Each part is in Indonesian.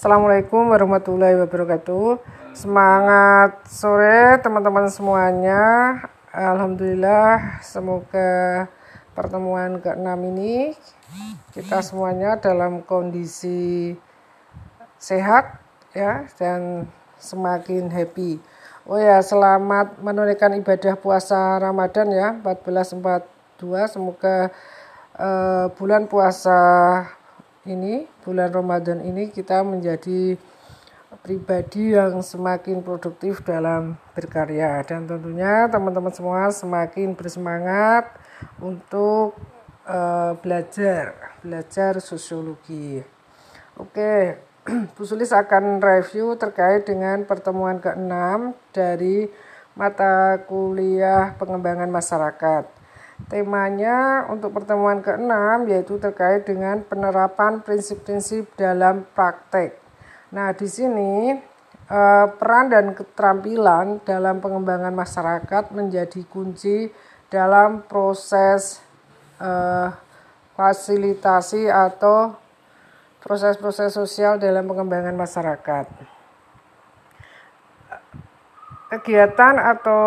Assalamualaikum warahmatullahi wabarakatuh. Semangat sore teman-teman semuanya. Alhamdulillah semoga pertemuan ke-6 ini kita semuanya dalam kondisi sehat ya dan semakin happy. Oh ya, selamat menunaikan ibadah puasa Ramadan ya 1442. Semoga uh, bulan puasa ini, bulan Ramadan ini kita menjadi pribadi yang semakin produktif dalam berkarya dan tentunya teman-teman semua semakin bersemangat untuk uh, belajar belajar sosiologi. Oke, Bu Sulis akan review terkait dengan pertemuan ke-6 dari mata kuliah pengembangan masyarakat. Temanya untuk pertemuan ke-6 yaitu terkait dengan penerapan prinsip-prinsip dalam praktek. Nah, di sini eh, peran dan keterampilan dalam pengembangan masyarakat menjadi kunci dalam proses eh, fasilitasi atau proses-proses sosial dalam pengembangan masyarakat. Kegiatan atau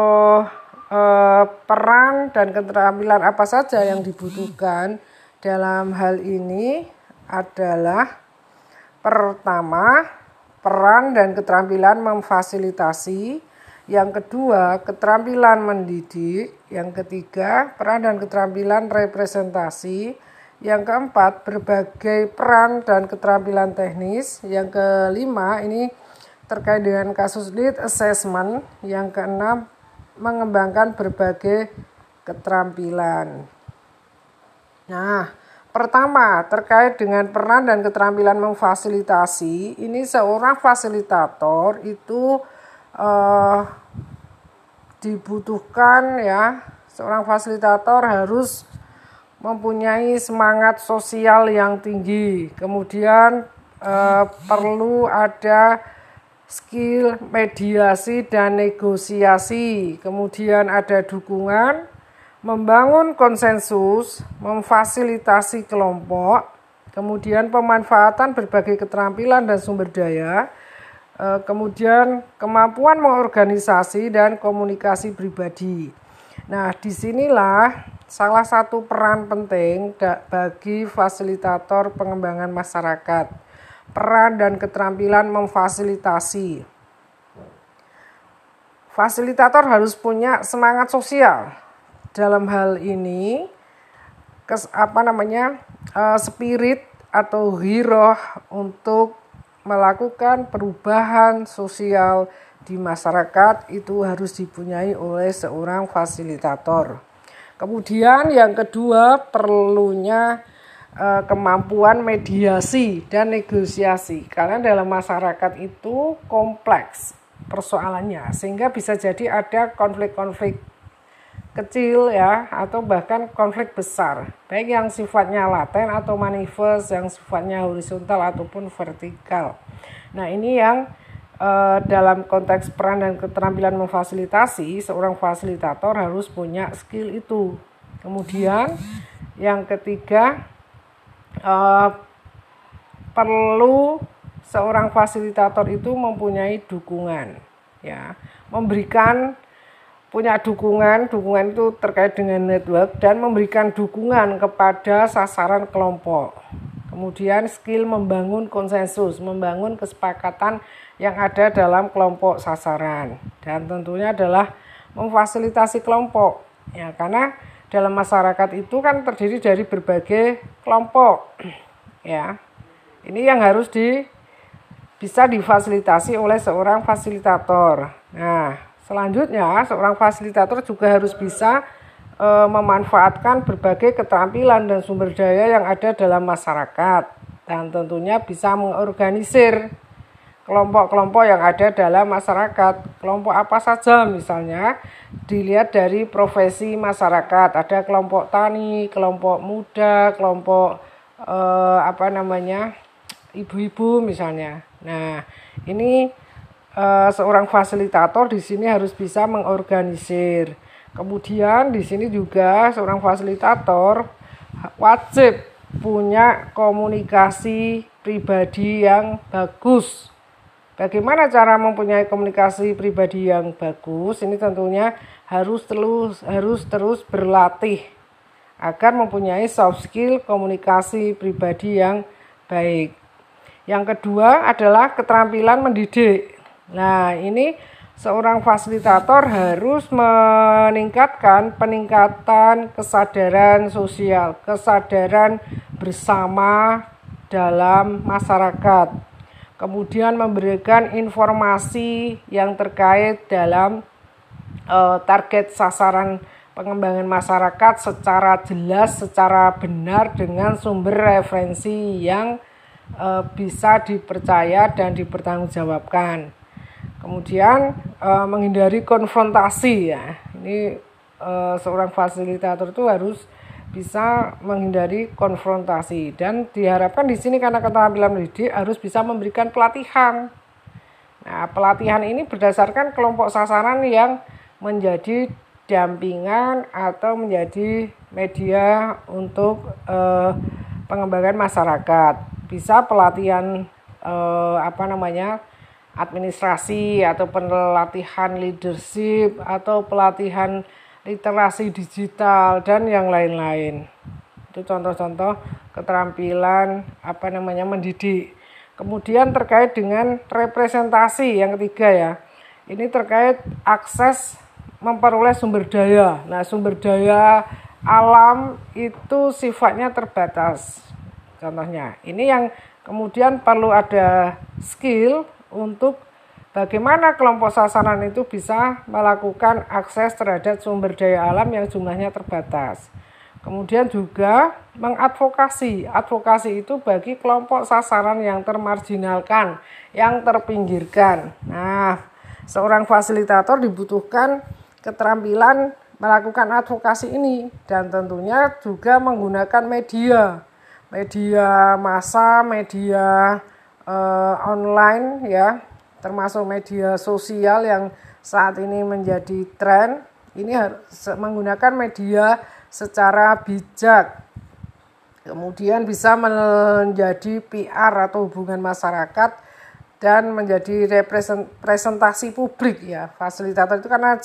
Eh, peran dan keterampilan apa saja yang dibutuhkan dalam hal ini adalah pertama peran dan keterampilan memfasilitasi, yang kedua keterampilan mendidik, yang ketiga peran dan keterampilan representasi, yang keempat berbagai peran dan keterampilan teknis, yang kelima ini terkait dengan kasus lead assessment, yang keenam mengembangkan berbagai keterampilan. Nah, pertama terkait dengan peran dan keterampilan memfasilitasi, ini seorang fasilitator itu eh, dibutuhkan ya, seorang fasilitator harus mempunyai semangat sosial yang tinggi. Kemudian eh, perlu ada skill mediasi dan negosiasi, kemudian ada dukungan, membangun konsensus, memfasilitasi kelompok, kemudian pemanfaatan berbagai keterampilan dan sumber daya, eh, kemudian kemampuan mengorganisasi dan komunikasi pribadi. Nah, di sinilah salah satu peran penting bagi fasilitator pengembangan masyarakat peran dan keterampilan memfasilitasi. Fasilitator harus punya semangat sosial. Dalam hal ini, kes, apa namanya, uh, spirit atau hiroh untuk melakukan perubahan sosial di masyarakat itu harus dipunyai oleh seorang fasilitator. Kemudian yang kedua perlunya Eh, kemampuan mediasi dan negosiasi karena dalam masyarakat itu kompleks persoalannya sehingga bisa jadi ada konflik-konflik kecil ya atau bahkan konflik besar baik yang sifatnya laten atau manifest yang sifatnya horizontal ataupun vertikal. Nah, ini yang uh, dalam konteks peran dan keterampilan memfasilitasi seorang fasilitator harus punya skill itu. Kemudian yang ketiga uh, perlu seorang fasilitator itu mempunyai dukungan ya. Memberikan punya dukungan dukungan itu terkait dengan network dan memberikan dukungan kepada sasaran kelompok. Kemudian skill membangun konsensus membangun kesepakatan yang ada dalam kelompok sasaran. Dan tentunya adalah memfasilitasi kelompok ya. Karena dalam masyarakat itu kan terdiri dari berbagai kelompok ya. Ini yang harus di bisa difasilitasi oleh seorang fasilitator. Nah selanjutnya seorang fasilitator juga harus bisa e, memanfaatkan berbagai keterampilan dan sumber daya yang ada dalam masyarakat dan tentunya bisa mengorganisir kelompok-kelompok yang ada dalam masyarakat. Kelompok apa saja misalnya dilihat dari profesi masyarakat. Ada kelompok tani, kelompok muda, kelompok eh, apa namanya? ibu-ibu misalnya. Nah, ini eh, seorang fasilitator di sini harus bisa mengorganisir. Kemudian di sini juga seorang fasilitator wajib punya komunikasi pribadi yang bagus. Bagaimana cara mempunyai komunikasi pribadi yang bagus? Ini tentunya harus terus harus terus berlatih agar mempunyai soft skill komunikasi pribadi yang baik. Yang kedua adalah keterampilan mendidik. Nah, ini seorang fasilitator harus meningkatkan peningkatan kesadaran sosial, kesadaran bersama dalam masyarakat kemudian memberikan informasi yang terkait dalam uh, target sasaran pengembangan masyarakat secara jelas, secara benar dengan sumber referensi yang uh, bisa dipercaya dan dipertanggungjawabkan. Kemudian uh, menghindari konfrontasi ya. Ini uh, seorang fasilitator itu harus bisa menghindari konfrontasi dan diharapkan di sini karena keterampilan mendidik harus bisa memberikan pelatihan. Nah, pelatihan ini berdasarkan kelompok sasaran yang menjadi dampingan atau menjadi media untuk eh, pengembangan masyarakat. Bisa pelatihan eh, apa namanya? administrasi atau pelatihan leadership atau pelatihan literasi digital dan yang lain-lain. Itu contoh-contoh keterampilan apa namanya mendidik. Kemudian terkait dengan representasi yang ketiga ya. Ini terkait akses memperoleh sumber daya. Nah, sumber daya alam itu sifatnya terbatas. Contohnya, ini yang kemudian perlu ada skill untuk Bagaimana kelompok sasaran itu bisa melakukan akses terhadap sumber daya alam yang jumlahnya terbatas. Kemudian juga mengadvokasi. Advokasi itu bagi kelompok sasaran yang termarginalkan, yang terpinggirkan. Nah, seorang fasilitator dibutuhkan keterampilan melakukan advokasi ini dan tentunya juga menggunakan media. Media massa, media uh, online ya termasuk media sosial yang saat ini menjadi tren. Ini harus menggunakan media secara bijak. Kemudian bisa menjadi PR atau hubungan masyarakat dan menjadi representasi publik ya. Fasilitator itu karena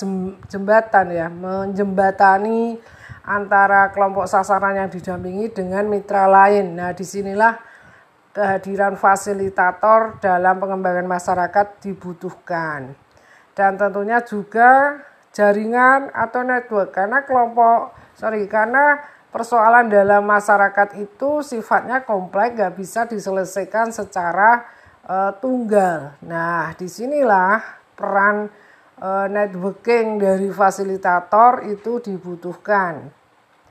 jembatan ya. Menjembatani antara kelompok sasaran yang didampingi dengan mitra lain. Nah di sinilah kehadiran fasilitator dalam pengembangan masyarakat dibutuhkan. Dan tentunya juga jaringan atau network karena kelompok sorry karena persoalan dalam masyarakat itu sifatnya kompleks gak bisa diselesaikan secara uh, tunggal. Nah di sinilah peran uh, networking dari fasilitator itu dibutuhkan.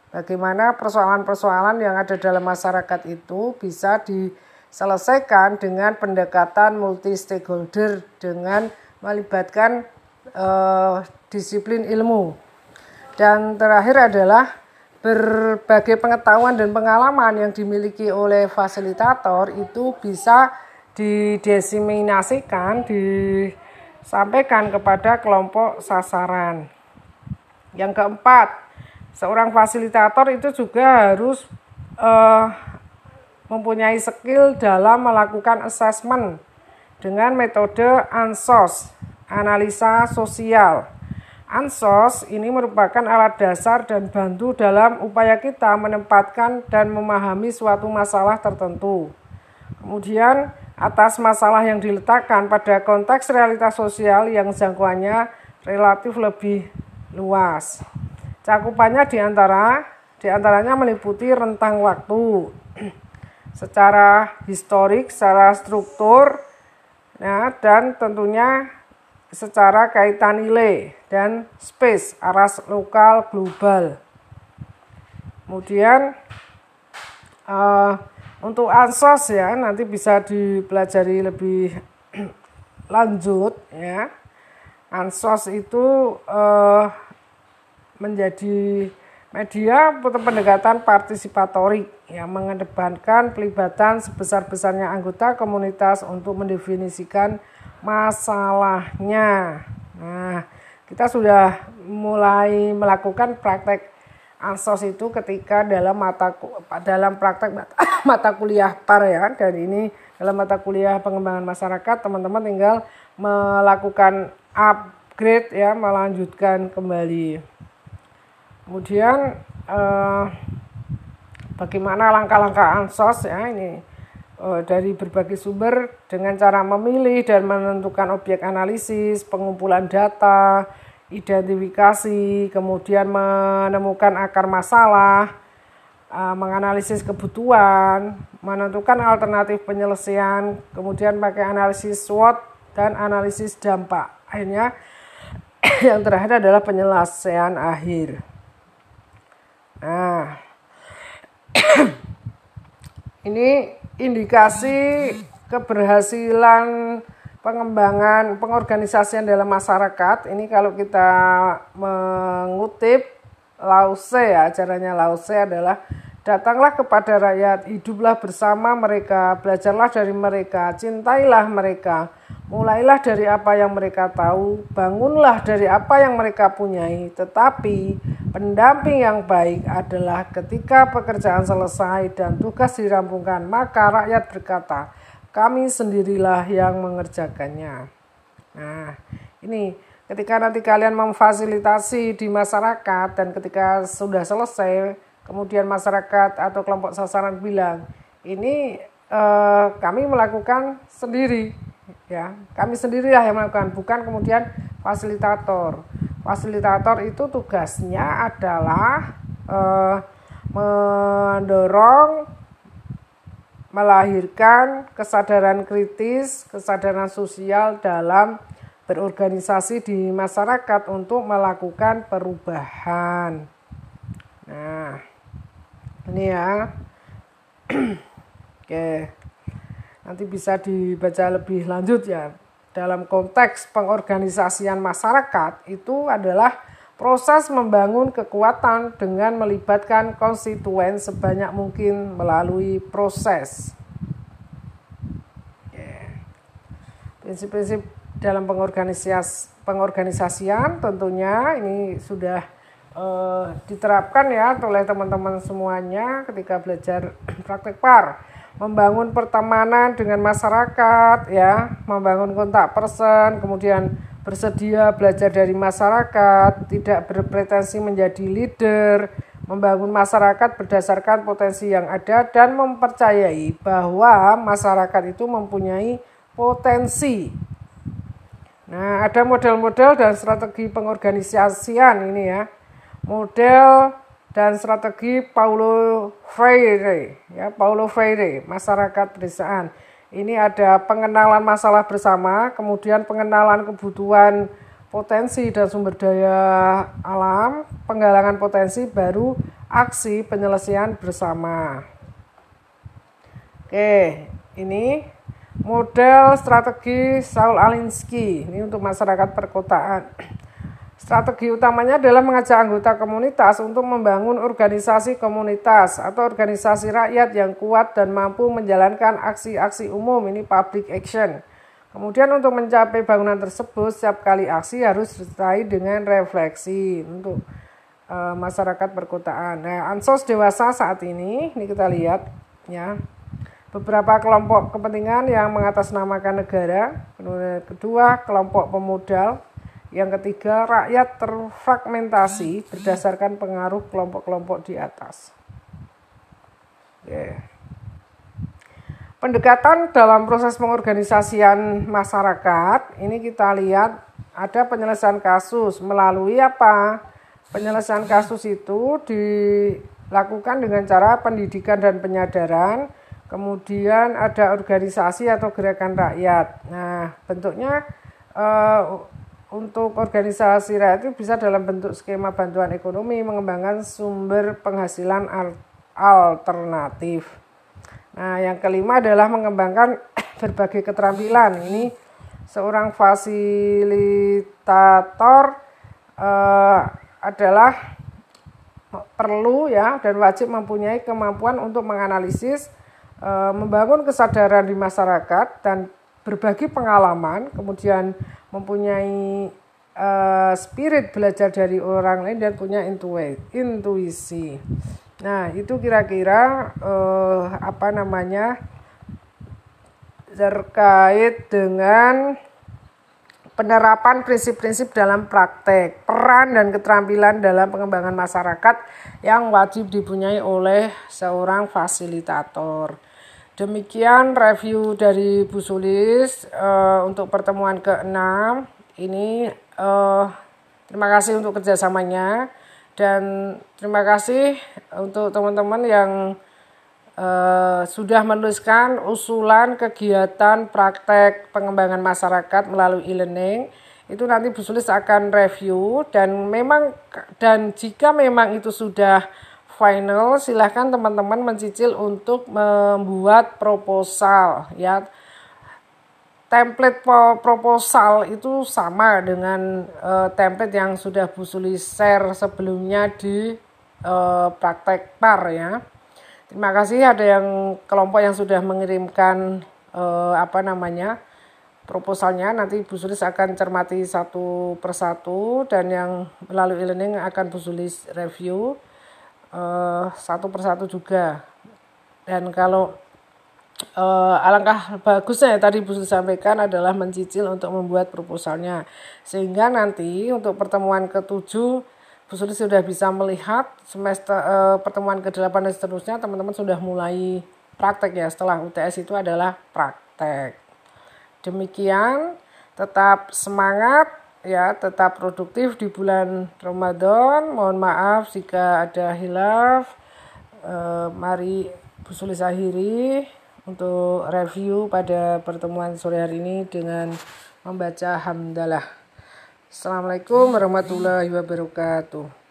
Bagaimana persoalan-persoalan yang ada dalam masyarakat itu bisa di selesaikan dengan pendekatan multi stakeholder dengan melibatkan uh, disiplin ilmu. Dan terakhir adalah berbagai pengetahuan dan pengalaman yang dimiliki oleh fasilitator itu bisa didiseminasikan, disampaikan kepada kelompok sasaran. Yang keempat, seorang fasilitator itu juga harus uh, mempunyai skill dalam melakukan assessment dengan metode ANSOS, analisa sosial. ANSOS ini merupakan alat dasar dan bantu dalam upaya kita menempatkan dan memahami suatu masalah tertentu. Kemudian, atas masalah yang diletakkan pada konteks realitas sosial yang jangkauannya relatif lebih luas. Cakupannya di antara di antaranya meliputi rentang waktu, secara historik, secara struktur, ya, dan tentunya secara kaitan nilai dan space, aras lokal global. Kemudian uh, untuk ansos ya nanti bisa dipelajari lebih lanjut ya. Ansos itu uh, menjadi Media pendekatan partisipatorik yang mengedepankan pelibatan sebesar-besarnya anggota komunitas untuk mendefinisikan masalahnya. Nah, kita sudah mulai melakukan praktek ansos itu ketika dalam mata dalam praktek mata, kuliah par ya dan ini dalam mata kuliah pengembangan masyarakat teman-teman tinggal melakukan upgrade ya melanjutkan kembali kemudian eh, bagaimana langkah-langkah ansos ya ini eh, dari berbagai sumber dengan cara memilih dan menentukan objek analisis pengumpulan data identifikasi, kemudian menemukan akar masalah, uh, menganalisis kebutuhan, menentukan alternatif penyelesaian, kemudian pakai analisis SWOT dan analisis dampak. Akhirnya yang terakhir adalah penyelesaian akhir. Nah, ini indikasi keberhasilan pengembangan pengorganisasian dalam masyarakat. Ini kalau kita mengutip Lause ya acaranya Lause adalah datanglah kepada rakyat hiduplah bersama mereka belajarlah dari mereka cintailah mereka mulailah dari apa yang mereka tahu bangunlah dari apa yang mereka punyai. Tetapi pendamping yang baik adalah ketika pekerjaan selesai dan tugas dirampungkan maka rakyat berkata kami sendirilah yang mengerjakannya. Nah, ini ketika nanti kalian memfasilitasi di masyarakat dan ketika sudah selesai, kemudian masyarakat atau kelompok sasaran bilang, ini eh, kami melakukan sendiri, ya, kami sendirilah yang melakukan, bukan kemudian fasilitator. Fasilitator itu tugasnya adalah eh, mendorong melahirkan kesadaran kritis, kesadaran sosial dalam berorganisasi di masyarakat untuk melakukan perubahan. Nah, ini ya. Oke. Nanti bisa dibaca lebih lanjut ya. Dalam konteks pengorganisasian masyarakat itu adalah Proses membangun kekuatan dengan melibatkan konstituen sebanyak mungkin melalui proses. Prinsip-prinsip dalam pengorganisas pengorganisasian tentunya ini sudah uh, diterapkan ya oleh teman-teman semuanya ketika belajar praktek par membangun pertemanan dengan masyarakat ya membangun kontak person kemudian bersedia belajar dari masyarakat, tidak berpretensi menjadi leader, membangun masyarakat berdasarkan potensi yang ada dan mempercayai bahwa masyarakat itu mempunyai potensi. Nah, ada model-model dan strategi pengorganisasian ini ya. Model dan strategi Paulo Freire ya, Paulo Freire, masyarakat pedesaan ini ada pengenalan masalah bersama, kemudian pengenalan kebutuhan potensi dan sumber daya alam, penggalangan potensi, baru aksi penyelesaian bersama. Oke, ini model strategi Saul Alinsky. Ini untuk masyarakat perkotaan. Strategi utamanya adalah mengajak anggota komunitas untuk membangun organisasi komunitas atau organisasi rakyat yang kuat dan mampu menjalankan aksi-aksi umum ini public action. Kemudian untuk mencapai bangunan tersebut setiap kali aksi harus disertai dengan refleksi untuk e, masyarakat perkotaan. Nah, ansos dewasa saat ini ini kita lihat ya beberapa kelompok kepentingan yang mengatasnamakan negara, kedua kelompok pemodal, yang ketiga, rakyat terfragmentasi berdasarkan pengaruh kelompok-kelompok di atas. Yeah. Pendekatan dalam proses pengorganisasian masyarakat, ini kita lihat ada penyelesaian kasus melalui apa? Penyelesaian kasus itu dilakukan dengan cara pendidikan dan penyadaran, kemudian ada organisasi atau gerakan rakyat. Nah, bentuknya eh, untuk organisasi rakyat itu bisa dalam bentuk skema bantuan ekonomi mengembangkan sumber penghasilan alternatif. Nah, yang kelima adalah mengembangkan berbagai keterampilan. Ini seorang fasilitator eh, adalah perlu ya dan wajib mempunyai kemampuan untuk menganalisis, eh, membangun kesadaran di masyarakat dan berbagi pengalaman, kemudian mempunyai uh, spirit belajar dari orang lain dan punya intuisi. Nah, itu kira-kira uh, apa namanya terkait dengan penerapan prinsip-prinsip dalam praktek, peran dan keterampilan dalam pengembangan masyarakat yang wajib dipunyai oleh seorang fasilitator. Demikian review dari Bu Sulis uh, untuk pertemuan ke-6. Ini uh, terima kasih untuk kerjasamanya dan terima kasih untuk teman-teman yang uh, sudah menuliskan usulan kegiatan praktek pengembangan masyarakat melalui e-learning itu nanti Bu Sulis akan review dan memang dan jika memang itu sudah final silahkan teman-teman mencicil untuk membuat proposal ya. Template proposal itu sama dengan uh, template yang sudah Bu Sulis share sebelumnya di uh, praktek par ya. Terima kasih. Ada yang kelompok yang sudah mengirimkan eh, apa namanya proposalnya. Nanti Bu Sulis akan cermati satu persatu dan yang melalui e-learning akan Bu Sulis review eh, satu persatu juga. Dan kalau eh, alangkah bagusnya ya, tadi Bu sampaikan adalah mencicil untuk membuat proposalnya. Sehingga nanti untuk pertemuan ketujuh Bu Suri sudah bisa melihat semester uh, pertemuan ke-8 dan seterusnya teman-teman sudah mulai praktek ya setelah UTS itu adalah praktek. Demikian tetap semangat ya, tetap produktif di bulan Ramadan. Mohon maaf jika ada hilaf. Uh, mari Bu Sulis akhiri untuk review pada pertemuan sore hari ini dengan membaca hamdalah. Assalamualaikum warahmatullahi wabarakatuh.